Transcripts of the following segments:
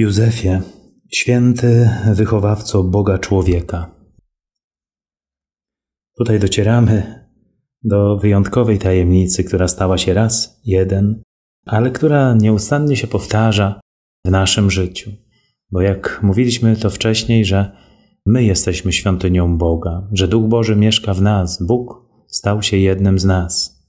Józefie, święty wychowawco Boga człowieka. Tutaj docieramy do wyjątkowej tajemnicy, która stała się raz, jeden, ale która nieustannie się powtarza w naszym życiu. Bo jak mówiliśmy to wcześniej, że my jesteśmy świątynią Boga, że Duch Boży mieszka w nas, Bóg stał się jednym z nas.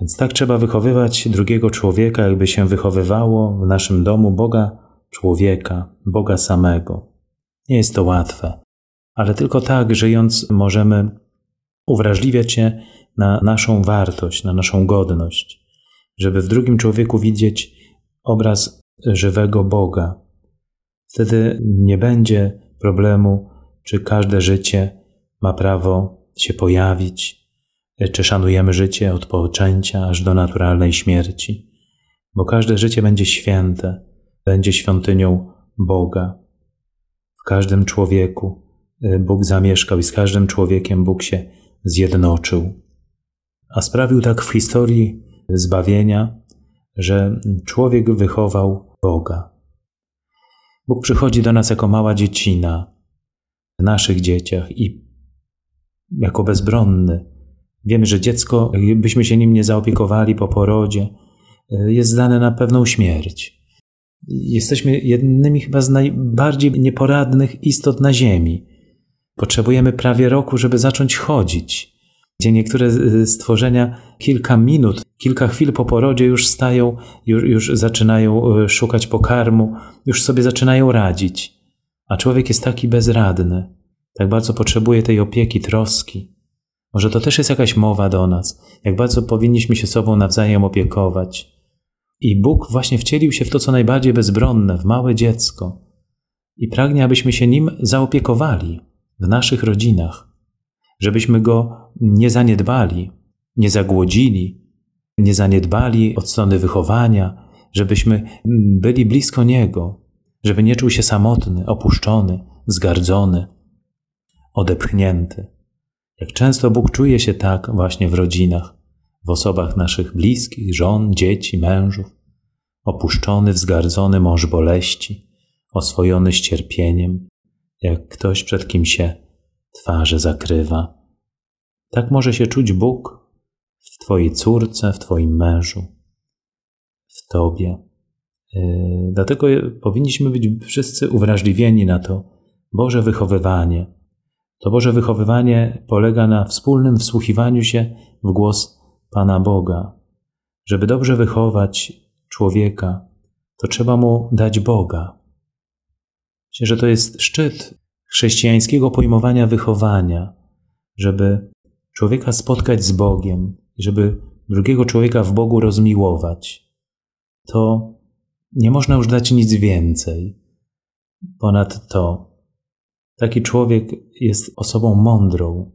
Więc tak trzeba wychowywać drugiego człowieka, jakby się wychowywało w naszym domu Boga człowieka, Boga samego. Nie jest to łatwe, ale tylko tak, żyjąc, możemy uwrażliwiać się na naszą wartość, na naszą godność, żeby w drugim człowieku widzieć obraz żywego Boga. Wtedy nie będzie problemu, czy każde życie ma prawo się pojawić, czy szanujemy życie od poczęcia aż do naturalnej śmierci, bo każde życie będzie święte, będzie świątynią Boga. W każdym człowieku y, Bóg zamieszkał i z każdym człowiekiem Bóg się zjednoczył. A sprawił tak w historii zbawienia, że człowiek wychował Boga. Bóg przychodzi do nas jako mała dziecina w naszych dzieciach i jako bezbronny. Wiemy, że dziecko, jakbyśmy się nim nie zaopiekowali po porodzie, y, jest zdane na pewną śmierć. Jesteśmy jednymi chyba z najbardziej nieporadnych istot na Ziemi. Potrzebujemy prawie roku, żeby zacząć chodzić. Gdzie niektóre stworzenia kilka minut, kilka chwil po porodzie już stają, już, już zaczynają e, szukać pokarmu, już sobie zaczynają radzić. A człowiek jest taki bezradny, tak bardzo potrzebuje tej opieki, troski. Może to też jest jakaś mowa do nas, jak bardzo powinniśmy się sobą nawzajem opiekować i Bóg właśnie wcielił się w to, co najbardziej bezbronne, w małe dziecko. I pragnie, abyśmy się nim zaopiekowali w naszych rodzinach, żebyśmy go nie zaniedbali, nie zagłodzili, nie zaniedbali od strony wychowania, żebyśmy byli blisko Niego, żeby nie czuł się samotny, opuszczony, zgardzony, odepchnięty. Jak często Bóg czuje się tak właśnie w rodzinach, w osobach naszych bliskich, żon, dzieci, mężów, opuszczony, wzgardzony mąż boleści, oswojony z cierpieniem, jak ktoś przed kim się twarze zakrywa. Tak może się czuć Bóg w Twojej córce, w Twoim mężu, w Tobie. Yy, dlatego powinniśmy być wszyscy uwrażliwieni na to Boże wychowywanie. To Boże wychowywanie polega na wspólnym wsłuchiwaniu się w głos Pana Boga. Żeby dobrze wychować człowieka, to trzeba mu dać Boga. Myślę, że to jest szczyt chrześcijańskiego pojmowania wychowania, żeby człowieka spotkać z Bogiem, żeby drugiego człowieka w Bogu rozmiłować. To nie można już dać nic więcej. Ponad to, taki człowiek jest osobą mądrą,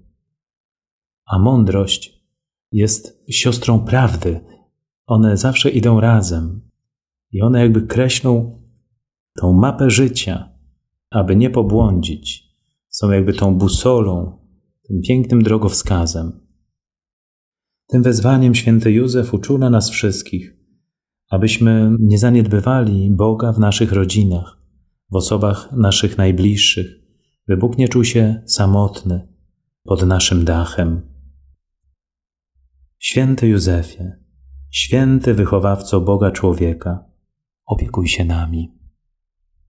a mądrość jest siostrą prawdy. One zawsze idą razem i one jakby kreślą tą mapę życia, aby nie pobłądzić. Są jakby tą busolą, tym pięknym drogowskazem. Tym wezwaniem święty Józef uczula nas wszystkich, abyśmy nie zaniedbywali Boga w naszych rodzinach, w osobach naszych najbliższych, by Bóg nie czuł się samotny pod naszym dachem. Święty Józefie, święty wychowawco Boga człowieka, opiekuj się nami.